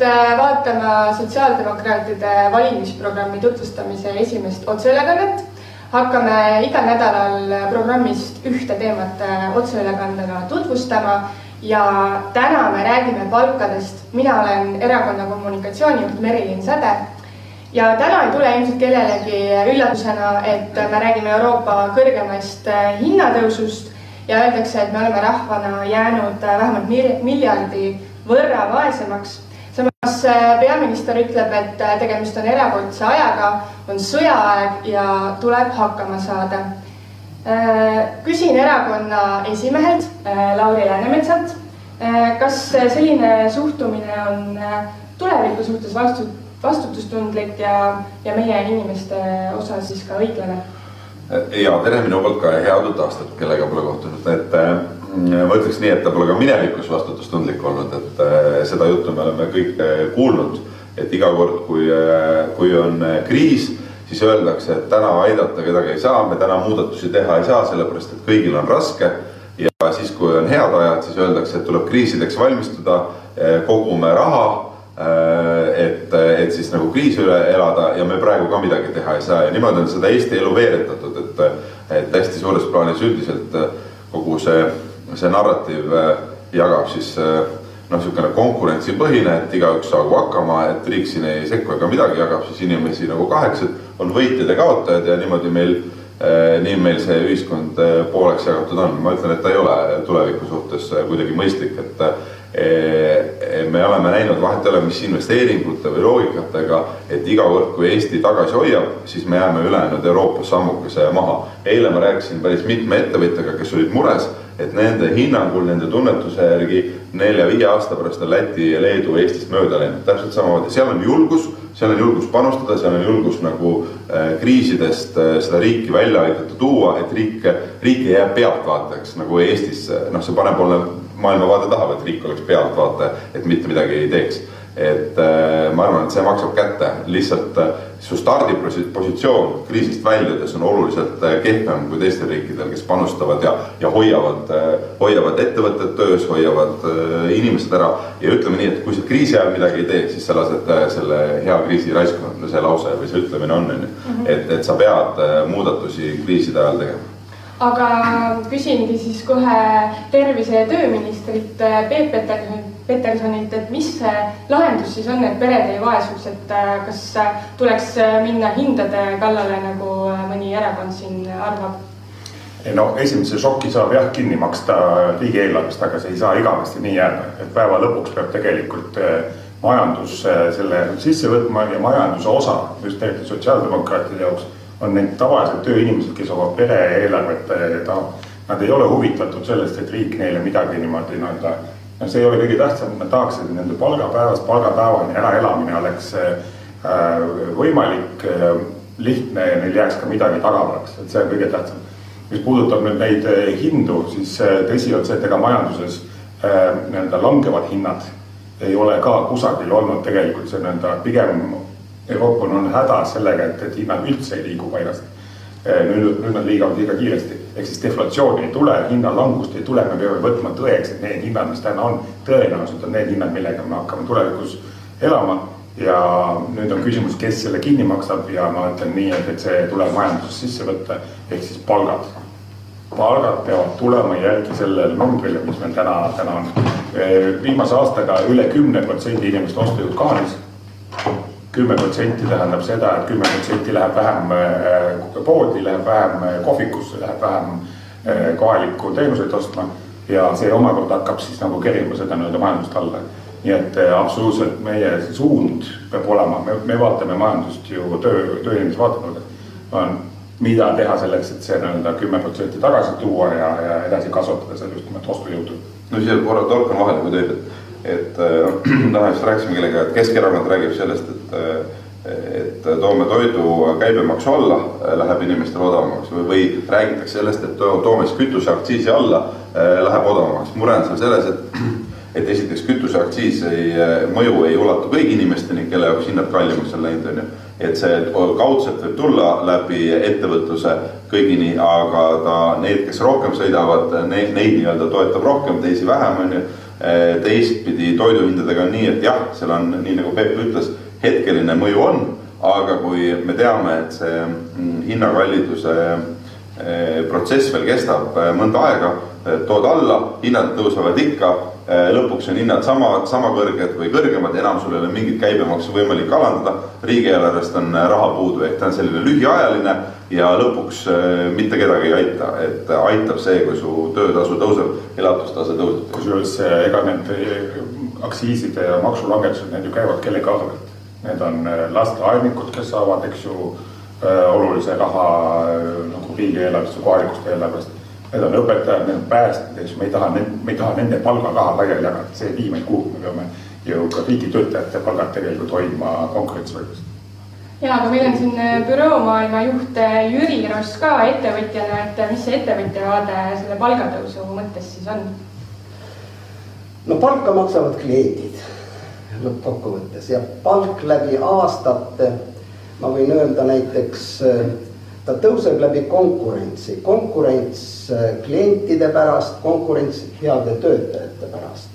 tulemast äh, vaatama sotsiaaldemokraatide valimisprogrammi tutvustamise esimest otseülekannet. hakkame igal nädalal programmist ühte teemat äh, otseülekandega tutvustama ja täna me räägime palkadest. mina olen erakonna kommunikatsioonijuht Merilin Säde ja täna ei tule ilmselt kellelegi üllatusena, et me räägime Euroopa kõrgemast äh, hinnatõusust ja öeldakse, et me oleme rahvana jäänud vähemalt miljardi võrra vaesemaks. Samas äh, peaminister ütleb, et äh, tegemist on erakordse ajaga, on sõjaaeg ja tuleb hakkama saada. Äh, küsin erakonna esimehelt Lauri Läänemetsalt, kas selline suhtumine on tuleviku suhtes vastu, vastutustundlik ja, ja meie inimeste osas siis ka õiglane? ja tere minu poolt ka ja head uut aastat, kellega pole kohtunud, ma ütleks nii, et ta pole ka minevikus vastutustundlik olnud, et äh, seda juttu me oleme kõik äh, kuulnud, et iga kord, kui, äh, kui on kriis, siis öeldakse, et täna aidata kedagi ei saa, me täna muudatusi teha ei saa, sellepärast et kõigil on raske. ja siis, kui on head ajad, siis öeldakse, et tuleb kriisideks valmistuda, kogume raha et, et siis nagu kriisi üle elada ja me praegu ka midagi teha ei saa ja niimoodi on seda Eesti elu veeretatud, et, et hästi suures plaanis üldiselt kogu see see narratiiv äh, jagab siis äh, noh, niisugune konkurentsipõhine, et igaüks saagu hakkama, et riik siin ei sekku ega midagi, jagab siis inimesi nagu kaheks, et on võitjad ja kaotajad ja niimoodi meil, äh, nii meil see ühiskond pooleks jagatud on. ma ütlen, et ta ei ole tuleviku suhtes kuidagi mõistlik, et me oleme näinud, vahet ei ole, mis investeeringute või loogikatega, et iga kord, kui Eesti tagasi hoiab, siis me jääme ülejäänud Euroopas sammukese maha. eile ma rääkisin päris mitme ettevõtjaga, kes olid mures et nende hinnangul, nende tunnetuse järgi nelja-viie aasta pärast on Läti ja Leedu Eestist mööda läinud, täpselt samamoodi, seal on julgus, seal on julgus panustada, seal on julgus nagu äh, kriisidest äh, seda riiki välja aidata tuua, et riik, riik ei jää pealtvaatajaks nagu Eestis, noh, see parempoolne maailmavaade tahab, et riik oleks pealtvaataja, et mitte midagi ei teeks et äh, ma arvan, et see maksab kätte, lihtsalt äh, su stardipositsioon kriisist väljudes on oluliselt äh, kehvem kui teistel riikidel, kes panustavad ja, ja hoiavad, hoiavad ettevõtted töös, hoiavad inimesed ära. ja ütleme nii, et kui sa kriisi ajal midagi ei tee, siis sa lased selle hea kriisi raisku, no see lause või see ütlemine on, on ju. Mhm. et, et sa pead muudatusi kriiside ajal tegema aga küsingi siis kohe tervise- ja tööministrit Peep Petersonilt Petersonilt, et mis see lahendus siis on, et pered ei vaesuks, et äh, kas äh, tuleks äh, minna hindade kallale, nagu mõni erakond siin arvab? no esimese šoki saab jah kinni maksta riigieelarvest, aga see ei saa igavesti nii jääda, et päeva lõpuks peab tegelikult majandus selle sisse võtma ja majanduse osa, just eriti sotsiaaldemokraatide jaoks, on need tavalised tööinimesed, kes oma pere eelarvet tahavad. Nad ei ole huvitatud sellest, et riik neile midagi niimoodi nii-öelda no, see ei ole kõige tähtsam, nad tahaksid, et nende palgapäevast palgapäevani äraelamine oleks äh, võimalik, äh, lihtne ja neil jääks ka midagi tagavaraks, et see on kõige tähtsam. mis puudutab nüüd neid äh, hindu, siis tõsi on see, et ega majanduses nii-öelda langevad hinnad ei ole ka kusagil olnud tegelikult see nii-öelda pigem Euroopa on hädas sellega, et, et hinnad üldse ei liigu paigast. nüüd, nüüd nad liiguvad liiga kiiresti ehk siis deflatsiooni ei tule, hinnalangust ei tule, me peame võtma tõeks, et need hinnad, mis täna on, tõenäoliselt on need hinnad, millega me hakkame tulevikus elama. ja nüüd on küsimus, kes selle kinni maksab ja ma ütlen nii, et, et see tuleb majanduses sisse võtta, ehk siis palgad. palgad peavad tulema järgi sellele numbrile, mis meil täna, täna on. viimase aastaga üle kümne protsendi inimeste ostujõud kahanes kümme protsenti tähendab seda et, et kümme protsenti läheb vähem äh, poodi, läheb vähem äh, kohvikusse, läheb vähem äh, kohalikku teenuseid ostma ja see omakorda hakkab siis nagu kerima seda nii-öelda majandust alla. nii et absoluutselt meie suund peab olema, me, me vaatame majandust ju töö, tööinimese vaatenurgast, on mida teha selleks, et see nii-öelda kümme protsenti tagasi tuua ja, ja edasi kasvatada seal just nimelt ostujõudu. no siia korra torkan vahele, kui tohib, et et täna just rääkisime kellega, et Keskerakond räägib sellest, et et toome toidu käibemaksu alla, läheb inimestele odavamaks või, või räägitakse sellest, et toome siis kütuseaktsiisi alla, läheb odavamaks. mure on seal selles, et, et esiteks kütuseaktsiis ei, mõju ei ulatu kõigi inimesteni, kelle jaoks hinnad kallimaks on läinud, on ju. et see kaudselt võib tulla läbi ettevõtluse kõigini, aga ta, need, kes rohkem sõidavad, neid, neid nii-öelda toetab rohkem, teisi vähem, on ju teistpidi toiduhindadega on nii, et jah, seal on nii nagu Peep ütles, hetkeline mõju on, aga kui me teame, et see mm, hinnakalliduse protsess veel kestab mõnda aega, tood alla, hinnad tõusevad ikka lõpuks on hinnad sama, sama kõrged või kõrgemad enam sul ei ole mingit käibemaksu võimalik alandada. riigieelarvest on raha puudu, ehk ta on selline lühiajaline ja lõpuks mitte kedagi ei aita, et aitab see, kui su töötasu tõuseb, elatustase tõuseb. kusjuures ega need aktsiiside ja maksulangetused, need ju käivad kellegi arvelt. Need on lasteaednikud, kes saavad, eks ju, olulise raha nagu riigieelarvest või kohalikust eelarvest Need on õpetajad, need on päästjad, eks me ei taha, me ei taha nende palgaraha laiali jagada, see ei vii meid kuhugi, me peame ju ka riigitöötajate palgad tegelikult hoidma konkurentsivõimes. ja, aga meil on siin äh, büroomaailma juht äh, Jüri Ross ka ettevõtjana, et äh, mis see ettevõtja vaade selle palgatõusu mõttes siis on? no palka maksavad kliendid lõppkokkuvõttes ja palk läbi aastate, ma võin öelda näiteks ta tõuseb läbi konkurentsi, konkurents äh, klientide pärast, konkurents heade töötajate pärast.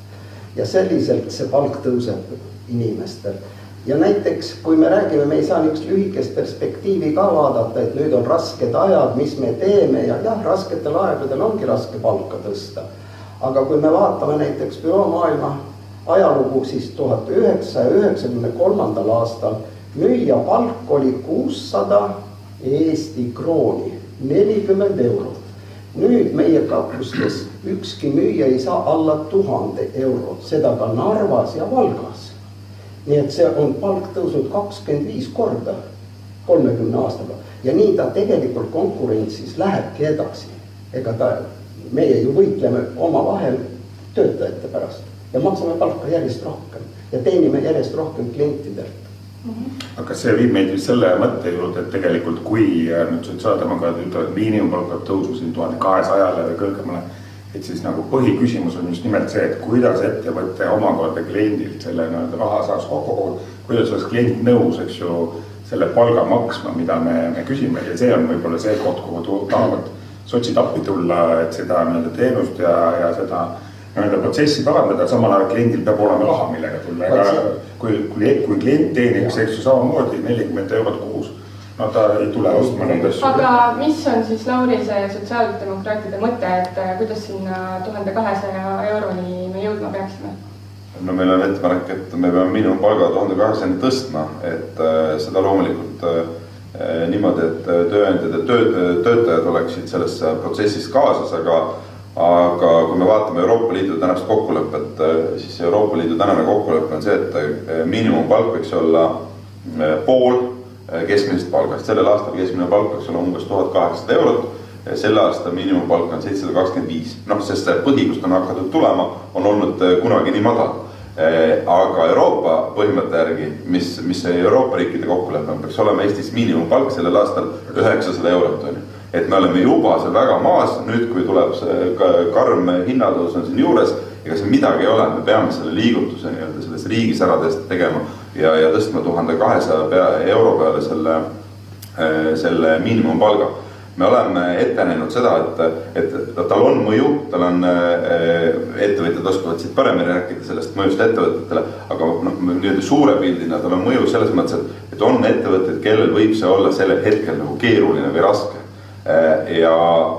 ja selliselt see palk tõuseb inimestel. ja näiteks, kui me räägime, me ei saa niisugust lühikest perspektiivi ka vaadata, et nüüd on rasked ajad, mis me teeme ja jah, rasketel aegadel ongi raske palka tõsta. aga kui me vaatame näiteks büroomaailma ajalugu, siis tuhat üheksasaja üheksakümne kolmandal aastal müüja palk oli kuussada Eesti krooni, nelikümmend eurot. nüüd meie kaklustes ükski müüja ei saa alla tuhande eurot, seda ka Narvas ja Valgas. nii et see on palk tõusnud kakskümmend viis korda kolmekümne aastaga ja nii ta tegelikult konkurentsis lähebki edasi. ega ta, meie ju võitleme omavahel töötajate pärast ja maksame palka järjest rohkem ja teenime järjest rohkem klientidelt aga kas see viib meid just selle mõtte juurde, et tegelikult kui äh, nüüd sotsiaaldemokraadid ütlevad, miinimumpalk peab tõusma siin tuhande kahesajale või kõrgemale. et siis nagu põhiküsimus on just nimelt see, et kuidas ettevõte omakorda kliendilt selle nii-öelda raha saaks kokku koguda. kuidas oleks klient nõus, eks ju, selle palga maksma, mida me, me küsime ja see on võib-olla see koht, kuhu tahavad sotsid appi tulla, et seda nii-öelda teenust ja, ja seda nii-öelda protsessi parandada, samal ajal kliendil peab olema raha, millega tulla, ega kui, kui, kui klient teeniks, eks ju, samamoodi nelikümmend eurot kuus, no ta ei tule ostma neid asju. aga mis on siis, Lauri, see sotsiaaldemokraatide mõte, et äh, kuidas sinna tuhande kahesaja euroni me jõudma peaksime? no meil on ettepanek, et me peame miinimumpalga tuhande kaheksasaja tõstma, et äh, seda loomulikult äh, niimoodi, et tööandjad ja tööd, töötajad oleksid selles protsessis kaasas, aga aga kui me vaatame Euroopa Liidu tänast kokkulepet, siis Euroopa Liidu tänane kokkulepe on see, et eh, miinimumpalk võiks olla eh, pool keskmisest palgast. sellel aastal keskmine palk võiks olla umbes tuhat kaheksasada eurot. selle aasta miinimumpalk on seitsesada kakskümmend viis, noh, sest see põhi, kust on hakatud tulema, on olnud kunagi nii madal. aga Euroopa põhimõtte järgi, mis, mis Euroopa riikide kokkulepe on, peaks olema Eestis miinimumpalk sellel aastal üheksasada eurot on ju et me oleme juba seal väga maas, nüüd kui tuleb see karm hinnatõus on siin juures, ega siin midagi ei ole, me peame selle liigutuse nii-öelda selles riigis ära tegema ja, ja tõstma tuhande kahesaja pea, euro peale selle, äh, selle miinimumpalga. me oleme ette näinud seda, et, et tal on mõju, tal on, äh, ettevõtjad oskavad siit paremini rääkida sellest mõjust ettevõtetele, aga noh, nii-öelda suure pildina tal on mõju selles mõttes, et, et on ettevõtteid, kellel võib see olla sellel hetkel nagu keeruline või raske ja,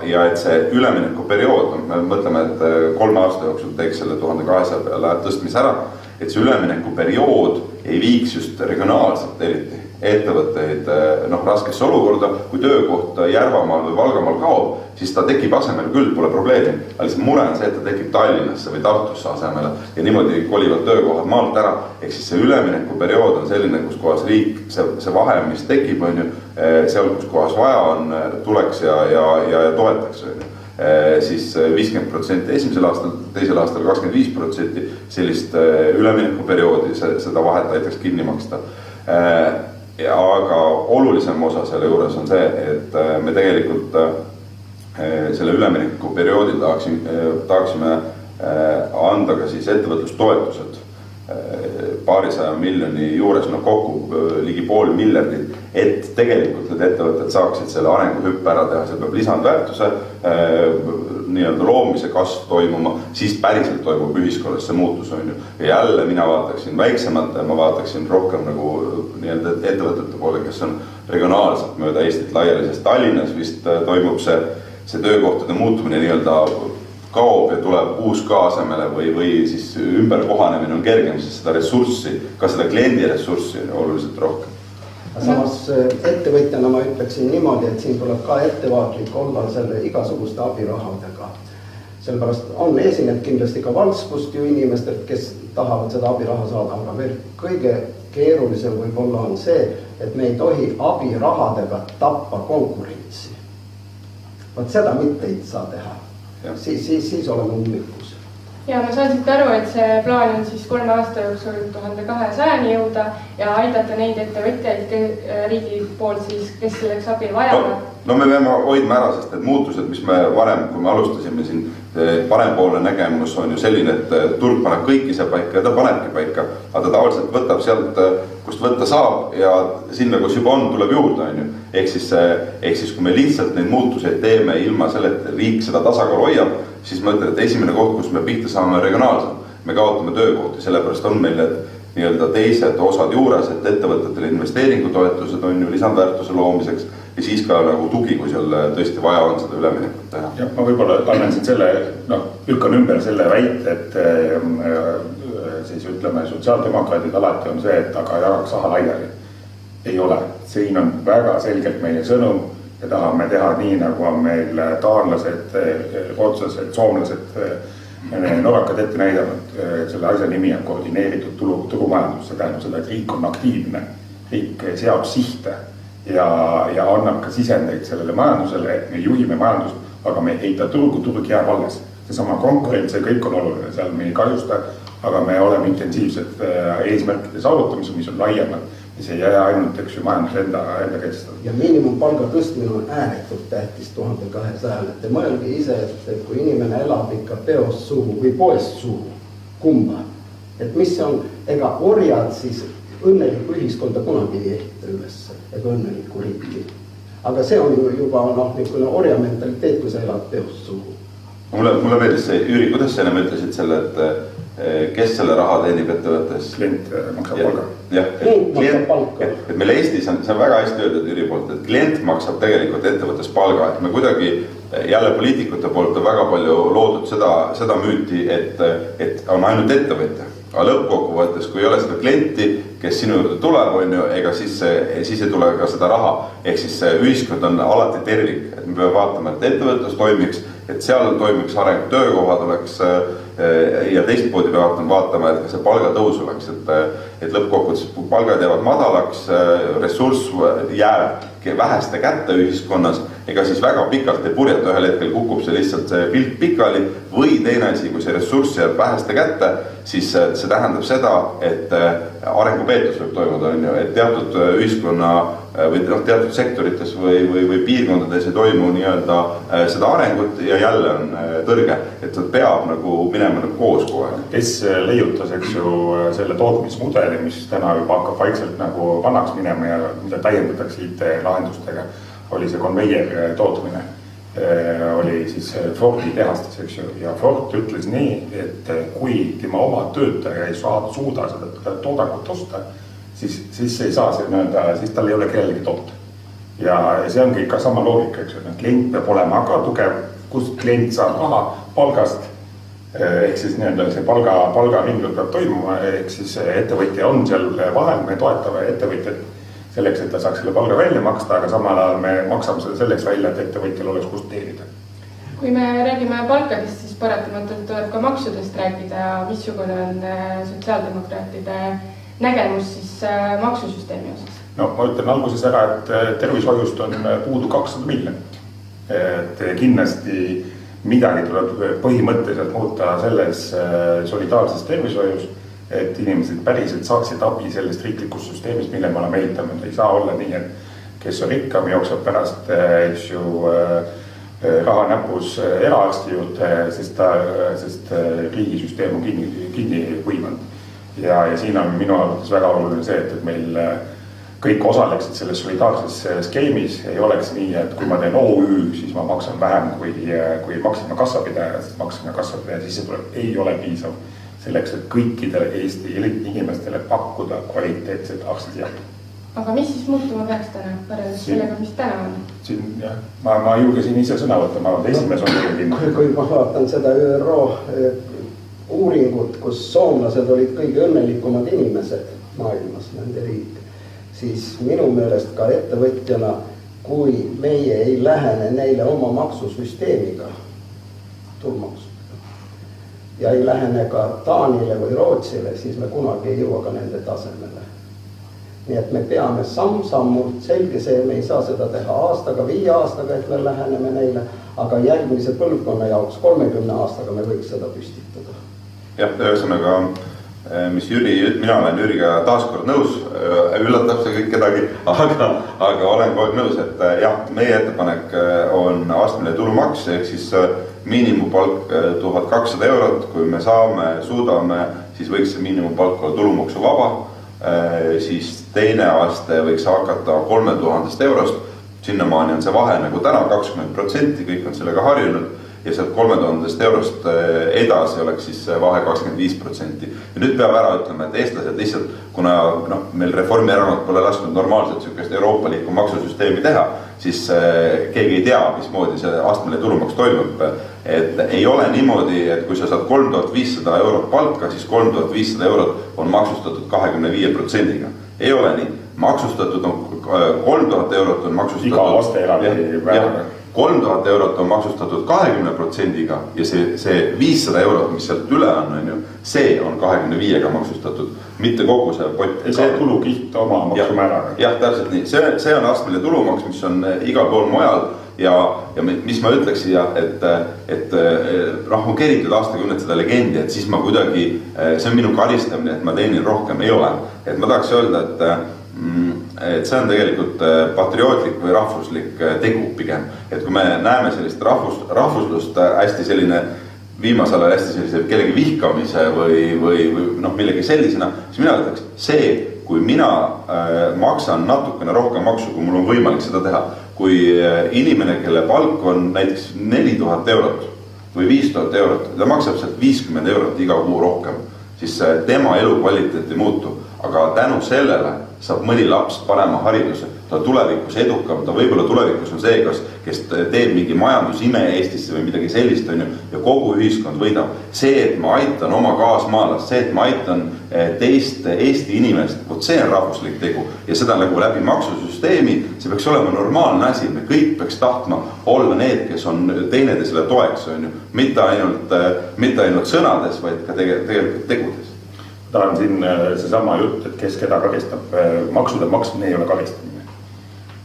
ja et see üleminekuperiood, me mõtleme, et äh, kolme aasta jooksul teeks selle tuhande kahesaja peale tõstmise ära, et see üleminekuperiood ei viiks just regionaalselt eriti ettevõtteid eh, noh, raskesse olukorda, kui töökoht Järvamaal või Valgamaal kaob, siis ta tekib asemele küll, pole probleemi. aga lihtsalt mure on see, et ta tekib Tallinnasse või Tartusse asemele ja niimoodi kolivad töökohad maalt ära. ehk siis see üleminekuperiood on selline, kus kohas riik, see, see vahe, mis tekib, on ju, eh, seal, kus kohas vaja on, tuleks ja, ja, ja, ja toetaks, on ju siis viiskümmend protsenti esimesel aastal, teisel aastal kakskümmend viis protsenti sellist üleminekuperioodi, seda vahet aitaks kinni maksta ja aga olulisem osa selle juures on see, et äh, me tegelikult äh, selle üleminekuperioodil tahaksime, tahaksime äh, anda ka siis ettevõtlustoetused paarisaja miljoni juures, no kokku ligi pool miljardit, et tegelikult need ettevõtted saaksid selle arenguhüppe ära teha, seal peab lisandväärtuse nii-öelda loomise kasv toimuma, siis päriselt toimub ühiskonnas see muutus, on ju. ja jälle mina vaataksin väiksemalt, ma vaataksin rohkem nagu nii-öelda ettevõtete poole, kes on regionaalselt mööda Eestit laiali, sest Tallinnas vist toimub see, see töökohtade muutumine nii-öelda kaob ja tuleb uus ka asemele või, või siis ümberkohanemine on kergem, sest seda ressurssi, ka seda kliendi ressurssi on oluliselt rohkem. samas äh, ettevõtjana ma ütleksin niimoodi, et siin tuleb ka ettevaatlik olla selle igasuguste abirahadega. sellepärast on, esineb kindlasti ka valskust ju inimestelt, kes tahavad seda abiraha saada, aga veel kõige keerulisem võib-olla on see, et me ei tohi abirahadega tappa konkurentsi. vot seda mitte ei saa teha siis, siis, siis oleme ummikus. Ja ma saan siit aru, et see plaan on siis kolme aasta jooksul tuhande kahesajani jõuda ja aidata neid ettevõtjaid riigi poolt siis, kes selleks abi vajavad no,. no me peame hoidma ära, sest need muutused, mis me varem, kui me alustasime siin, parempoolne nägemus on ju selline, et turg paneb kõik ise paika ja ta panebki paika, aga ta tavaliselt võtab sealt, kust võtta saab ja sinna, kus juba on, tuleb juurde, on ju ehk siis, ehk siis kui me lihtsalt neid muutuseid teeme ilma selle, et riik seda tasakaalu hoiab, siis ma ütlen, et esimene koht, kus me pihta saame, regionaalselt. me kaotame töökohti, sellepärast on meil need nii-öelda teised osad juures, et ettevõtetele investeeringutoetused on ju lisandväärtuse loomiseks ja siis ka nagu tugi, kui seal tõesti vaja on seda üleminekut teha. jah, ma võib-olla annan siin selle, noh, lükkan ümber selle väite, et äh, siis ütleme, sotsiaaldemokraadid alati on see, et aga jagaks raha laiali ei ole, siin on väga selgelt meie sõnum. Me tahame teha nii, nagu on meil taanlased, rootslased, soomlased, norrakad ette näidanud. selle asja nimi on koordineeritud tulu, turumajandus, see tähendab seda, et riik on aktiivne. riik seab sihte ja, ja annab ka sisendeid sellele majandusele, et me juhime majandust, aga me ei heida turgu, turg jääb alles. seesama konkurents ja kõik on oluline, seal me ei kahjusta, aga me oleme intensiivsed eesmärkide saavutamisel, mis on laiemad mis ei jää ainult, eks ju, majanduse enda, enda kehtestada. ja miinimumpalga tõstmine on ääretult tähtis tuhande kahesajale, et mõelge ise, et kui inimene elab ikka peost suhu või poest suhu, kumba. et mis see on, ega orjad siis õnnelikku ühiskonda kunagi ei ehita ülesse ega õnnelikku riiki. aga see on ju juba noh, niisugune orja mentaliteet, kui sa elad peost suhu. mulle, mulle meeldis see, Jüri, kuidas sa ennem ütlesid selle, et kes selle raha teenib ettevõttes? klient eh, maksab palga. jah, klient, et, et meil Eestis on, see on väga hästi öeldud Jüri poolt, et klient maksab tegelikult ettevõttes palga, et me kuidagi eh, jälle poliitikute poolt on väga palju loodud seda, seda müüti, et, et on ainult ettevõtja. Aga lõppkokkuvõttes, kui ei ole seda klienti, kes sinu juurde tuleb, on ju, ega siis, siis ei tule ka seda raha. ehk siis ühiskond on alati tervik, et me peame vaatama, et ettevõtlus toimiks, et seal toimiks areng, töökohad oleks Äh, ja teistmoodi peavad nad vaatama, et ka see palgatõus oleks, et, et lõppkokkuvõttes palgad jäävad madalaks, äh, ressurss jääb väheste kätte ühiskonnas, ega siis väga pikalt ei purjeta, ühel hetkel kukub see lihtsalt see pilt pikali või teine asi, kui see ressurss jääb väheste kätte, siis äh, see tähendab seda, et arengupeetus võib toimuda, on ju, et teatud ühiskonna või noh, teatud sektorites või, või, või piirkondades ei toimu nii-öelda seda arengut ja jälle on tõrge, et peab nagu minema nagu koos kogu aeg. kes äh, leiutas, eks ju, äh, selle tootmismudeli, mis täna juba hakkab vaikselt nagu vanaks minema ja mida täiendatakse IT-lahendustega, oli see konveier äh, tootmine. oli siis Fordi tehastes, eks ju, ja Ford ütles nii, et kui tema oma töötaja ei saa, suuda seda toodangut osta, siis, siis ei saa see nii-öelda, siis tal ei ole kellelegi toota. ja, ja see ongi ikka sama loogika, eks ju, et klient peab olema ka tugev, kust klient saab raha palgast ehk siis nii-öelda see palga, palgaringlus peab toimuma, ehk siis ettevõtja on seal vahel, me toetame ettevõtjat selleks, et ta saaks selle palga välja maksta, aga samal ajal me maksame selle selleks välja, et ettevõtjal oleks kust teenida. kui me räägime palkadest, siis paratamatult tuleb ka maksudest rääkida, missugune on äh, sotsiaaldemokraatide nägemus siis äh, maksusüsteemi osas? no ma ütlen alguses ära, et äh, tervishoiust on puudu kakssada miljonit. et kindlasti midagi tuleb põhimõtteliselt muuta selles solidaarses tervishoius, et inimesed päriselt saaksid abi sellest riiklikust süsteemist, mille me oleme ehitanud, ei saa olla nii, et kes on rikkam, jookseb pärast, äh, eks ju, äh, raha näpus eraarsti juurde, sest ta, sest riigisüsteem on kinni, kinni võimanud. ja, ja siin on minu arvates väga oluline see, et, et meil kõik osaleksid selles solidaarses skeemis, ei oleks nii, et kui ma teen OÜ, siis ma maksan vähem kui, kui Maxima kassapidaja, sest Maxima kassapidaja sissetulek ei ole piisav selleks, et kõikidele Eesti inimestele pakkuda kvaliteetset arstiabi. aga mis siis muutuma peaks täna võrreldes sellega, mis täna on? siin jah, ma, ma julgesin ise sõna võtta, ma arvan, et esimees on muidugi. kui ma vaatan seda ÜRO uuringut, kus soomlased olid kõige õnnelikumad inimesed maailmas, nende riik siis minu meelest ka ettevõtjana, kui meie ei lähene neile oma maksusüsteemiga, tulumaksudega, ja ei lähene ka Taanile või Rootsile, siis me kunagi ei jõua ka nende tasemele. nii et me peame samm-sammult, selge see, me ei saa seda teha aastaga, viie aastaga, et me läheneme neile, aga järgmise põlvkonna jaoks kolmekümne aastaga me võiks seda püstitada. jah, ühesõnaga Äh, mis Jüri, mina olen Jüriga taaskord nõus, äh, üllatab see kõik kedagi, aga, aga olen kogu aeg nõus, et äh, jah, meie ettepanek on astmeline tulumaks ehk siis miinimumpalk tuhat kakssada eurot, kui me saame, suudame, siis võiks see miinimumpalk olla tulumaksuvaba. siis teine aste võiks hakata kolme tuhandest eurost, sinnamaani on see vahe nagu täna kakskümmend protsenti, kõik on sellega harjunud ja sealt kolme tuhandest eurost äh, edasi oleks siis vahe kakskümmend viis protsenti. ja nüüd peab ära ütlema, et eestlased lihtsalt, kuna noh, meil Reformierakond pole lasknud normaalselt sihukest euroopalikku maksusüsteemi teha, siis äh, keegi ei tea, mismoodi see astmeline tulumaks toimub. et ei ole niimoodi, et kui sa saad kolm tuhat viissada eurot palka, siis kolm tuhat viissada eurot on maksustatud kahekümne viie protsendiga. ei ole nii, maksustatud on kolm tuhat eurot on maksustatud. iga laste eraldi kolm tuhat eurot on maksustatud kahekümne protsendiga ja see, see viissada eurot, mis sealt üle on, on ju, see on kahekümne viiega maksustatud, mitte kogu see pott. see tulukiht oma maksumääraga. jah, täpselt nii, see, see on astmeline tulumaks, mis on eh, igal pool mujal ja, ja mis ma ütleks siia, et, et noh, on keritud aastakümneid seda legendi, et siis ma kuidagi, eh, see on minu karistamine, et ma teenin rohkem, ei ole. et ma tahaks öelda, et Mm, et see on tegelikult äh, patriootlik või rahvuslik äh, tegu pigem. et kui me näeme sellist rahvus, rahvuslust äh, hästi selline viimasel ajal hästi sellise kellegi vihkamise või, või, või noh, millegi sellisena, siis mina ütleks, see, kui mina maksan natukene rohkem maksu, kui mul on võimalik seda teha, kui inimene, kelle palk on näiteks neli tuhat eurot või viis tuhat eurot, ta maksab sealt viiskümmend eurot iga kuu rohkem, siis tema elukvaliteet ei muutu, aga tänu sellele saab mõni laps parema hariduse, ta tulevikus edukam, ta võib-olla tulevikus on see, kas, kes teeb mingi majandusime Eestisse või midagi sellist, on ju, ja kogu ühiskond võidab. see, et ma aitan oma kaasmaalast, see, et ma aitan eh, teist Eesti inimest, vot see on rahvuslik tegu. Ja seda nagu läbi maksusüsteemi, see peaks olema normaalne asi, me kõik peaks tahtma olla need, kes on teineteisele toeks, on ju, mitte ainult, eh, mitte ainult sõnades, vaid ka tegelikult, tegelikult tegudes ta on siin äh, seesama jutt, et kes keda karistab, äh, maksude maksmine ei ole karistamine.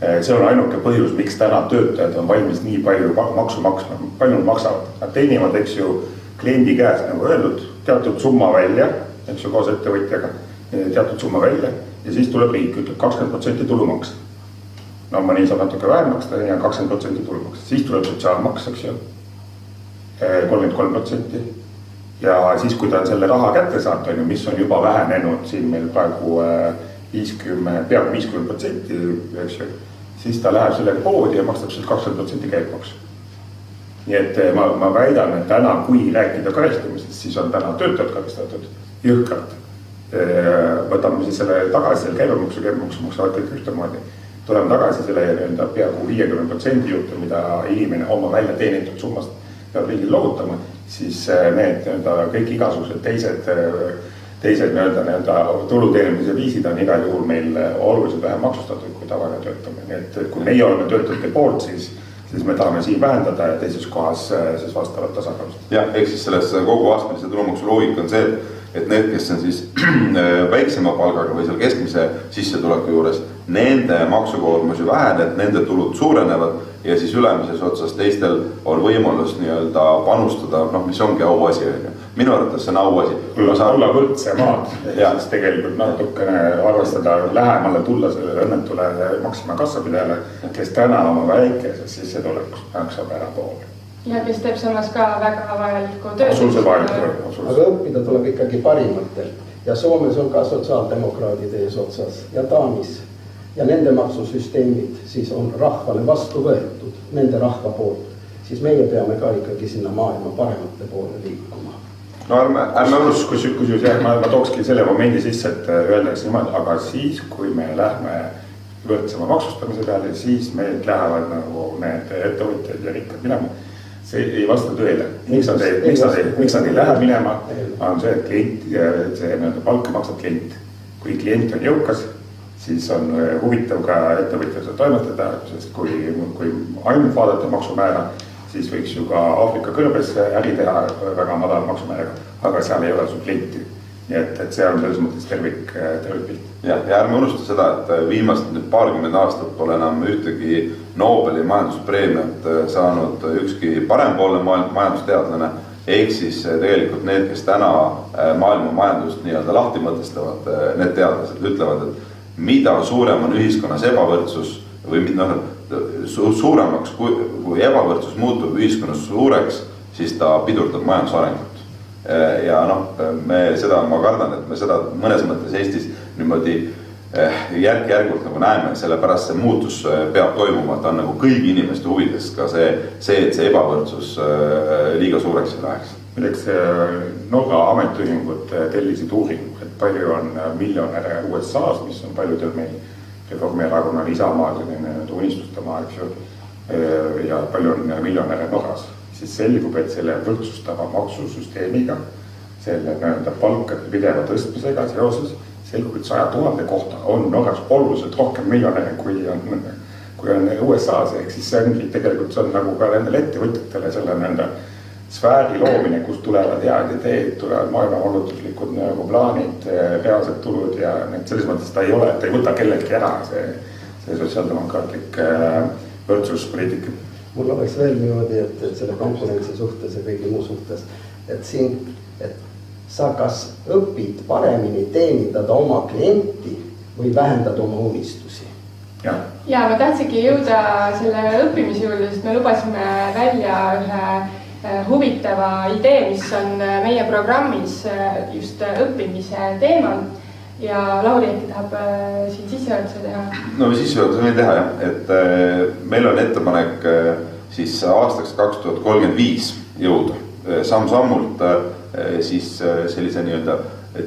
Äh, see on ainuke põhjus, miks täna töötajad on valmis nii palju maksu maksma, palju nad maksavad, nad teenivad, eks ju, kliendi käest nagu öeldud, teatud summa välja, eks ju, koos ettevõtjaga, teatud summa välja ja siis tuleb riik, ütleb kakskümmend protsenti tulumaks. no mõni saab natuke vähem maksta, on ju, kakskümmend protsenti tulumaks, siis tuleb sotsiaalmaks, eks ju, kolmkümmend kolm protsenti ja siis, kui ta on selle raha kätte saanud, on ju, mis on juba vähenenud siin meil praegu äh, viiskümmend, peaaegu viiskümmend protsenti, eks ju, siis ta läheb sellega poodi ja maksab sealt kakskümmend protsenti käibemaksu. nii et äh, ma, ma väidan, et täna, kui rääkida karistamisest, siis on täna töötajad karistatud jõhkralt. Äh, võtame siis selle tagasi, selle käibemaksu, käibemaksu maksavad kõik ühtemoodi. tuleme tagasi selle nii-öelda peaaegu viiekümne protsendi juurde, mida inimene oma välja teenitud summast peab riigile loovutama siis äh, need nii-öelda kõik igasugused teised, äh, teised nii-öelda, nii-öelda tulu teenimise viisid on igal juhul meil äh, oluliselt vähem maksustatud kui tavaline töötamine, nii et kui meie oleme töötajate poolt, siis siis me tahame siin vähendada ja teises kohas siis vastavalt tasakaalustada. jah, ehk siis selles kogu astmelise tulumaksu loogika on see, et et need, kes on siis väiksema palgaga või seal keskmise sissetuleku juures, nende maksukoormus ju väheneb, nende tulud suurenevad ja siis ülemises otsas teistel on võimalus nii-öelda panustada, noh, mis ongi auasi, on ju. minu arvates see on auasi. Saan... olla võrdsemad, siis tegelikult natukene arvestada, lähemale tulla sellele õnnetule Maxima kassapidajale, kes täna oma väikesest sissetulekust maksab ära poole ja kes teeb samas ka väga vajalikku tööd. absoluutselt vajalikku tööd. aga õppida tuleb ikkagi parimatelt ja Soomes on ka sotsiaaldemokraadid eesotsas ja Taanis ja nende maksusüsteemid siis on rahvale vastu võetud, nende rahva poolt, siis meie peame ka ikkagi sinna maailma paremate poole liikuma. no ärme, ärme unustaks, kus, kusjuures jah, ma, ma tookski selle momendi sisse, et öeldakse niimoodi, aga siis, kui me lähme võrdsema maksustamise peale, siis meilt lähevad nagu need ettevõtjad ja rikkad minema. see ei vasta tõele, miks nad ei, miks nad ei, miks nad ei lähe minema, on see, et klient, see nii-öelda palka maksab klient. kui klient on jõukas siis on äh, huvitav ka ettevõtjal toimetada, sest kui, kui ainult vaadata maksumäära, siis võiks ju ka Aafrika kõrbes äri teha väga madala maksumääraga, aga seal ei ole sul klienti. nii et, et see on selles mõttes tervik, tervikpilt. jah, ja ärme unusta seda, et äh, viimased nüüd paarkümmend aastat pole enam ühtegi Nobeli majanduspreemiat äh, saanud ükski parempoolne majandusteadlane ehk siis tegelikult need, kes täna maailma majandust nii-öelda lahti mõtestavad, need teadlased ütlevad, et mida suurem on ühiskonnas ebavõrdsus või noh, su suuremaks, kui, kui ebavõrdsus muutub ühiskonnas suureks, siis ta pidurdab majandusarengut. ja noh, me seda, ma kardan, et me seda mõnes mõttes Eestis niimoodi eh, järk-järgult nagu näeme, sellepärast see muutus eh, peab toimuma, ta on nagu kõigi inimeste huvides ka see, see, et see ebavõrdsus eh, liiga suureks ei läheks. milleks Norra ametiühingud tellisid uuringu palju on äh, miljonäre USA-s, mis on paljudel meil Reformierakonnal, Isamaal selline unistuste maa, eks ju. Äh, ja palju on miljonäre Norras, siis selgub, et selle võrdsustava maksusüsteemiga, selle nii-öelda palkade pideva tõstmisega seoses selgub, et saja tuhande kohta on Norras oluliselt rohkem miljonäre, kui on, kui on USA-s, ehk siis see ongi tegelikult, see on nagu ka nendele ettevõtjatele selle nii-öelda sfääri loomine, kust tulevad head ideed, tulevad maailmavallutuslikud nagu plaanid, reaalsed tulud ja need selles mõttes ta ei ole, ta ei võta kelleltki ära, see, see sotsiaaldemokraatlik äh, võrdsuspoliitika. mul oleks veel niimoodi, et, et selle konkurentsi suhtes ja kõigi muu suhtes, et siin, et sa kas õpid paremini teenindada oma klienti või vähendad oma unistusi ja, ja ma tahtsingi jõuda selle õppimise juurde, sest me lubasime välja ühe Äh, huvitava idee, mis on äh, meie programmis äh, just õppimise teemal. Ja Lauri äkki tahab siin sissejuhatuse teha? no sissejuhatuse võin teha jah, et meil on ettepanek siis aastaks kaks tuhat kolmkümmend viis jõuda samm-sammult siis sellise nii-öelda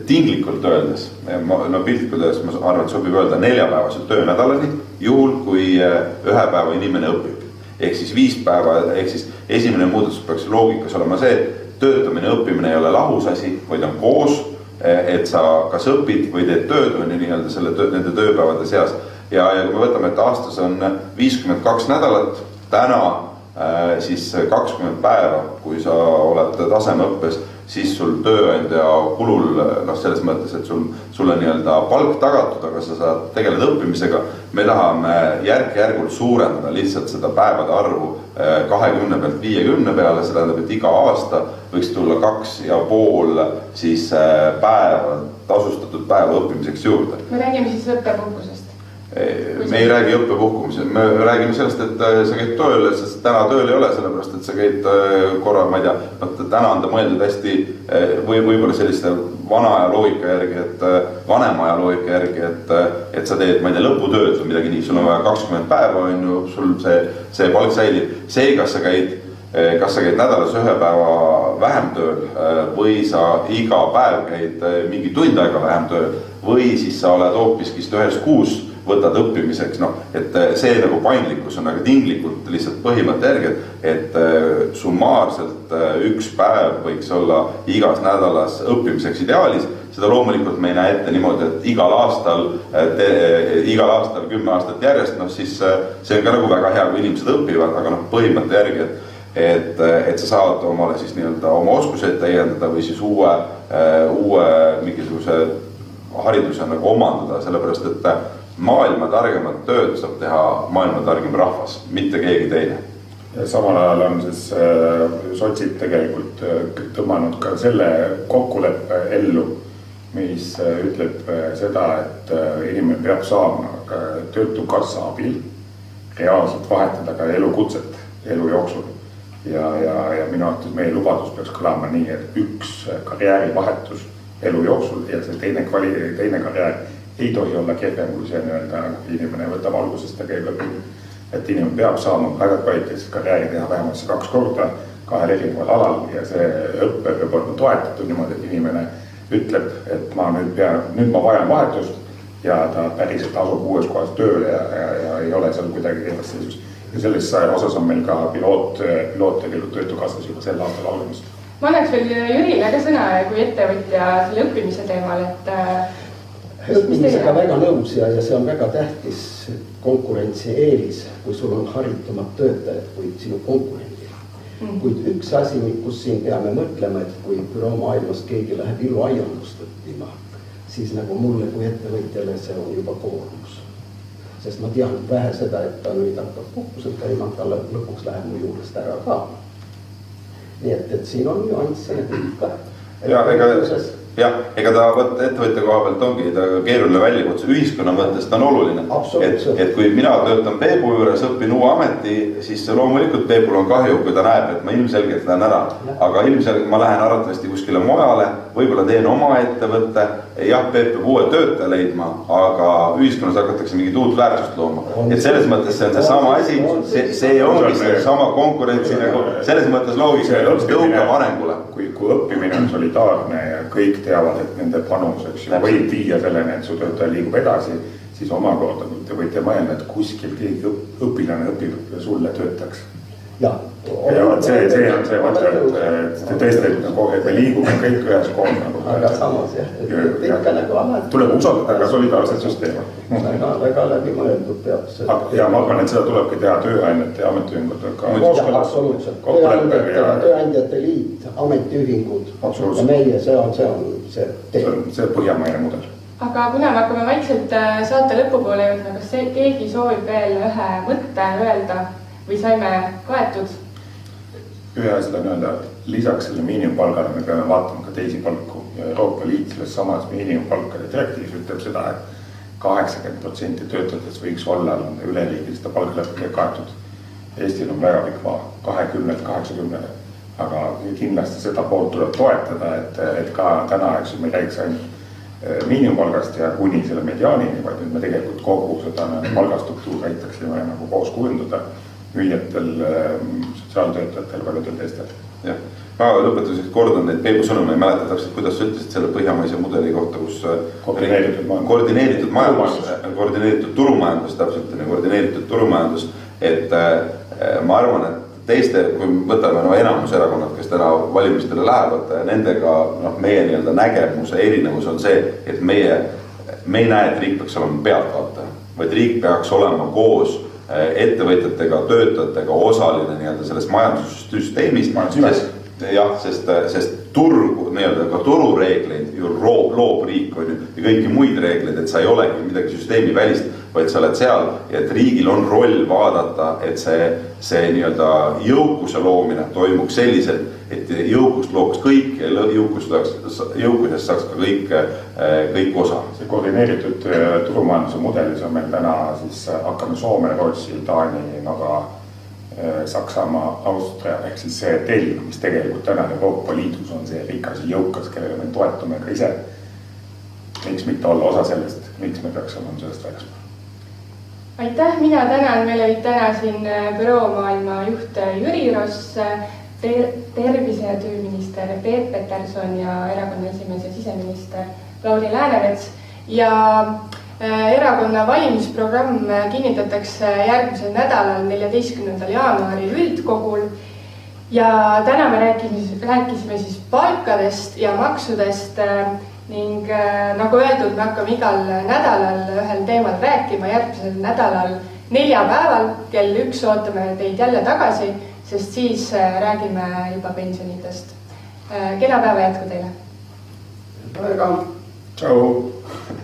tinglikult öeldes, no piltlikult öeldes ma arvan, et sobib öelda neljapäevase töönädalani, juhul kui ühe päeva inimene õpib ehk siis viis päeva, ehk siis esimene muudatus peaks loogikas olema see, et töötamine, õppimine ei ole lahus asi, vaid on koos. et sa kas õpid või teed tööd, on ju nii-öelda selle töö, nende tööpäevade seas. ja, ja kui me võtame, et aastas on viiskümmend kaks nädalat, täna siis kakskümmend päeva, kui sa oled tasemeõppes siis sul tööandja kulul noh, selles mõttes, et sul, sulle nii-öelda palk tagatud, aga sa saad tegeleda õppimisega. me tahame järk-järgult suurendada lihtsalt seda päevade arvu eh, kahekümne pealt viiekümne peale, see tähendab, et iga aasta võiks tulla kaks ja pool siis eh, päeva, tasustatud päeva õppimiseks juurde. me räägime siis õppepuhkusest me ei räägi õppepuhkumisest, me räägime sellest, et äh, sa käid tööl, sest täna tööl ei ole, sellepärast et sa käid äh, korra, ma ei tea, noh, täna on ta mõeldud hästi äh, või võib-olla selliste vana aja loogika järgi, et vanema aja loogika järgi, et, et sa teed, ma ei tea, lõputööd või midagi nii, sul on vaja kakskümmend päeva, on ju, sul see, see palk säilib. see, kas sa käid, kas sa käid nädalas ühe päeva vähem tööl või sa iga päev käid mingi tund aega vähem tööl või siis sa oled hoopiski ühes kuus võtad õppimiseks, noh, et äh, see nagu paindlikkus on, aga tinglikult lihtsalt põhimõtte järgi, et, et äh, summaarselt äh, üks päev võiks olla igas nädalas õppimiseks ideaalis. seda loomulikult me ei näe ette niimoodi, et igal aastal, igal aastal kümme aastat järjest, noh siis see on ka nagu väga hea, kui inimesed õpivad, aga noh, põhimõtte järgi, et et, et sa saad omale siis nii-öelda oma oskuseid täiendada või siis uue, uue mingisuguse hariduse nagu omandada, sellepärast et maailma targemat tööd saab teha maailma targem rahvas, mitte keegi teine. samal ajal on siis äh, sotsid tegelikult äh, tõmmanud ka selle kokkuleppe ellu, mis äh, ütleb seda, et inimene peab saama ka töötukassa abil reaalselt vahetada ka elukutset elu jooksul. ja, ja, ja minu arvates meie lubadus peaks kõlama nii, et üks karjäärivahetus elu jooksul ja see teine kvali-, teine karjäär ei tohi olla kehvem kui see nii-öelda, inimene võtab algusest ja käib läbi. et inimene peab saama väga kvaliteetset karjääri teha vähemalt see kaks korda kahel erineval alal ja see õpe peab olema toetatud niimoodi, et inimene ütleb, et ma nüüd pean, nüüd ma vajan vahetust ja ta päriselt asub uues kohas tööle ja, ja, ja ei ole seal kuidagi kehvas seisus. ja selles osas on meil ka piloot, piloot tegelikult Töötukassas juba sel aastal algamas. ma annaks veel Jürile ka sõna kui ettevõtja selle õppimise teemal, et õppimisega väga nõus ja, ja see on väga tähtis konkurentsieelis, kui sul on haritumad töötajad kui sinu konkurendid mm.. kuid üks asi, kus siin peame mõtlema, et kui büroomaailmas keegi läheb iluaiandust õppima, siis nagu mulle kui ettevõtjale see on juba koormus. sest ma tean vähe seda, et ta nüüd hakkab puhkusel käima, ta lõpuks läheb mu juurest ära ka. nii et, et siin on nüansse ikka. ja ega jah, ega ta vot ettevõtja koha pealt ongi ta keeruline väljakutse, ühiskonna mõttes ta on oluline. et, et kui mina töötan Peebu juures, õpin uue ameti, siis loomulikult Peebul on kahju, kui ta näeb, et ma ilmselgelt lähen ära. aga ilmselgelt ma lähen arvatavasti kuskile mujale, võib-olla teen oma ettevõtte. jah, Peep peab uue töötaja leidma, aga ühiskonnas hakatakse mingit uut väärtust looma. et selles mõttes see on seesama asi, see, see ongi seesama konkurentsi nagu selles mõttes loogika tõukab arengule. kui, kui õppimine on solidaarne ja kõik teavad, et nende panus, eks ju, võib viia selleni, et su töötaja liigub edasi, siis omakorda te võite mõelda, et kuskil keegi õpilane õpib sulle töötajaks. Jah. ja vot see, see on see mõte, et, et tõesti, et nagu, et me liigume kõik üheskoos nagu. aga samas jah, et ikka nagu alati. tuleb usaldada ka solidaarset süsteemi. väga, väga läbimõeldud peab see. ja ma arvan, et seda tulebki teha tööandjate ja ametiühingutega. absoluutselt, tööandjate, tööandjate liit, ametiühingud ja meie, see on, see on see see on see Põhjamaine mudel. aga kuna me hakkame vaikselt äh, saate lõpupoole jõudma, kas see, keegi soovib veel ühe mõtte öelda või saime kaetud? ühe asja tahan öelda, et lisaks sellele miinimumpalgale me peame vaatama ka teisi palku ja Euroopa Liit selles samas miinimumpalkade direktiivis ütleb seda et, et kaheksakümmend protsenti töötajatest võiks olla üleriigiliste palgalepetega kaetud. Eestil on väga pikk maa, kahekümnelt kaheksakümnele aga kindlasti seda poolt tuleb toetada, et, et ka täna, eks ju, me ei räägiks ainult eh, miinimumpalgast ja kuni selle mediaanini, vaid et me tegelikult kogu seda palgastruktuuri aitaksime nagu koos kujundada müüjatel, eh, sotsiaaltöötajatel, paljudel teistel. jah, ma lõpetuseks kordan neid Peebu sõnu, ma ei mäleta täpselt, kuidas sa ütlesid selle põhjamaise mudeli kohta, kus eh, koordineeritud majandus, koordineeritud majandus, koordineeritud turumajandus, täpselt on ju, koordineeritud turumajandus, et ma arvan, et teiste, kui võtame no enamus erakonnad, kes täna valimistele lähevad, nendega noh, meie nii-öelda nägemuse erinevus on see, et meie, me ei näe, et riik peaks olema pealtvaataja, vaid riik peaks olema koos ettevõtjatega, töötajatega osaline nii-öelda selles majandussüsteemis. jah, sest, sest turgu nii-öelda ka turureegleid ju loob, loob riik on ju ja kõiki muid reegleid, et sa ei olegi midagi süsteemi välist vaid sa oled seal ja et riigil on roll vaadata, et see, see nii-öelda jõukuse loomine toimuks selliselt, et jõukust looks kõik ja jõukust saaks, jõukusest saaks ka kõik, kõik osa. see koordineeritud äh, turumajanduse mudelis on meil täna siis, äh, hakkame Soome, Rootsi, Taani, Norra, Saksamaa, Austria ehk siis see telg, mis tegelikult täna Euroopa Liidus on see rikas ja jõukas, kellele me toetume ka ise. miks mitte olla osa sellest, miks me peaks olema sellest väljaspool? Aitäh, mina tänan, meil olid täna siin äh, büroomaailma juht äh, Jüri Ross ter, tervise- ja tööminister Peep Peterson ja erakonna esimees ja siseminister Lauri Läänemets ja äh, erakonna valimisprogramm kinnitatakse järgmisel nädalal, neljateistkümnendal jaanuaril üldkogul. ja täna me rääkisime, rääkisime siis palkadest ja maksudest ning äh, nagu öeldud, me hakkame igal nädalal ühel teemal rääkima, järgmisel nädalal neljapäeval kell üks ootame teid jälle tagasi, sest siis äh, räägime juba pensionitest äh,. kena päeva jätku teile! tere ka! tšau!